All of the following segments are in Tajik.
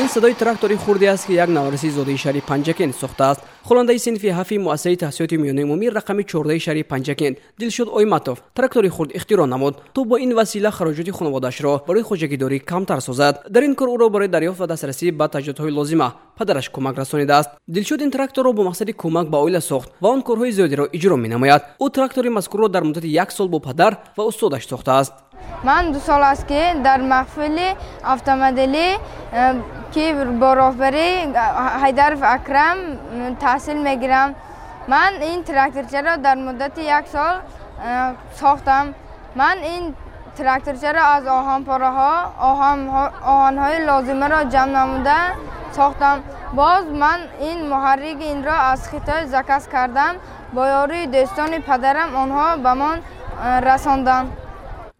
ин садои трактори хурде аст ки як навариси зодаи шаҳри панҷакент сохтааст холандаи синфи ҳафи муассисаи таҳсилоти миёнаи умумӣ рақами чордаи шаҳри панҷакент дилшод ойматов трактори хурд ихтироъ намуд. То бо ин васила хароҷоти хонаводаашро барои хоҷагидорӣ камтар созад. Дар ин кор ӯро барои дарёфт ва дастрасӣ ба таҷҳизотҳои лозима падараш кӯмак расонидааст дилшод ин тракторро бо мақсади кӯмак ба оила сохт ва он корҳои зиёдеро иҷро менамояд. Ӯ трактори мазкурро дар муддати як сол бо падар ва устодаш сохтааст ман ду сол аст ки дар маҳфили автомоделӣ э, ки бо роҳбарӣ ҳайдаров акрам таҳсил мегирам. Ман ин тракторчаро дар муддати як сол э, сохтам. Ман ин тракторчаро аз оҳанпораҳо оҳанҳои лозимаро ҷамъ намуда сохтам. Боз ман ин муҳаррики инро аз хитой заказ кардам. Бо ёрии дӯстони падарам онҳо ба мон э, расонданд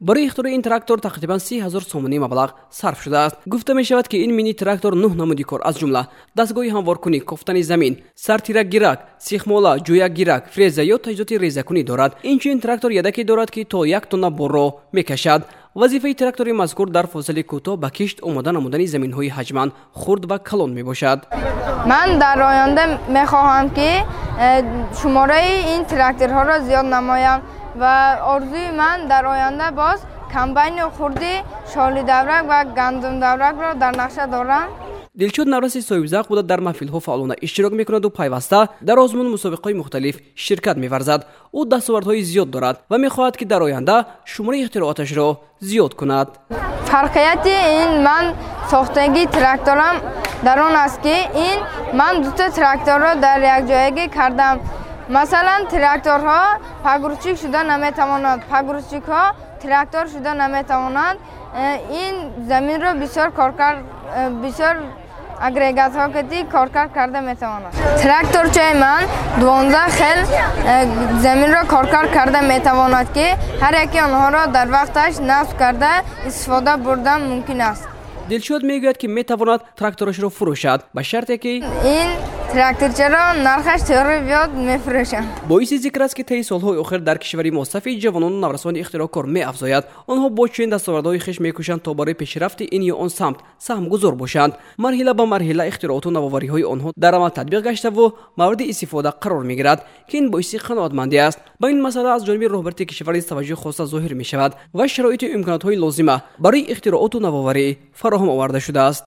барои ихтирои ин трактор тақрибан си ҳазор сомонӣ маблағ сарф шудааст. Гуфта мешавад ки ин мини трактор нӯҳ намуди кор. Аз ҷумла дастгоҳи ҳамворкунӣ кофтани замин сартиракгирак сихмола ҷӯякгирак фреза ё таҷҳизоти резакунӣ дорад. Инчунин трактор ядаке дорад ки то як тонна борро мекашад. Вазифаи трактори мазкур дар фосили кӯтоҳ ба кишт омода намудани заминҳои ҳаҷман хурд ва калон мебошад. Ман дар оянда мехоҳам ки э, шумораи ин тракторҳоро зиёд намоям ва орзуи ман дар оянда боз комбайни хурди шолидаврак ва гандумдавракро дар нақша дорам. Дилшод навраси соҳибзавқ буда дар маҳфилҳо фаъолона иштирок мекунаду пайваста дар озмун мусобиқаҳои мухталиф ширкат меварзад. Ӯ дастовардҳои зиёд дорад ва мехоҳад ки дар оянда шумораи ихтироаташро зиёд кунад. Фарқияти ин ман сохтагии тракторам дар он аст ки ин ман дута тракторро дар якҷоягӣ кардам масалан тракторҳо пагрузчик шуда наметавонад пагрузчикҳо трактор шуда наметавонад э, ин заминро бисёр коркар э, бисёр агрегатҳо кати коркар карда метавонад тракторчаи ман дувонздаҳ хел э, заминро коркар карда метавонад ки ҳар яки онҳоро дар вақташ насб карда истифода бурдан мумкин аст. Дилшод мегӯяд ки метавонад тракторашро фурӯшад ба шарте ки ин тракторчаро нархаш тӯри биёд мефурӯшам. Боиси зикр аст ки таи солҳои охир дар кишвари мо сафи ҷавонону наврасони ихтироъкор меафзояд. Онҳо бо чунин дастовардҳои хиш мекӯшанд то барои пешрафти ин ё он самт саҳмгузор бошанд. Марҳила ба марҳила ихтироъоту навовариҳои онҳо дар амал татбиқ гаштаву мавриди истифода қарор мегирад ки ин боиси қаноатмандӣ аст. Ба ин масъала аз ҷониби роҳбарияти кишвар низ таваҷҷӯҳ хоста зоҳир мешавад ва шароиту имконотҳои лозима барои ихтироъоту навоварӣ фароҳам оварда шудааст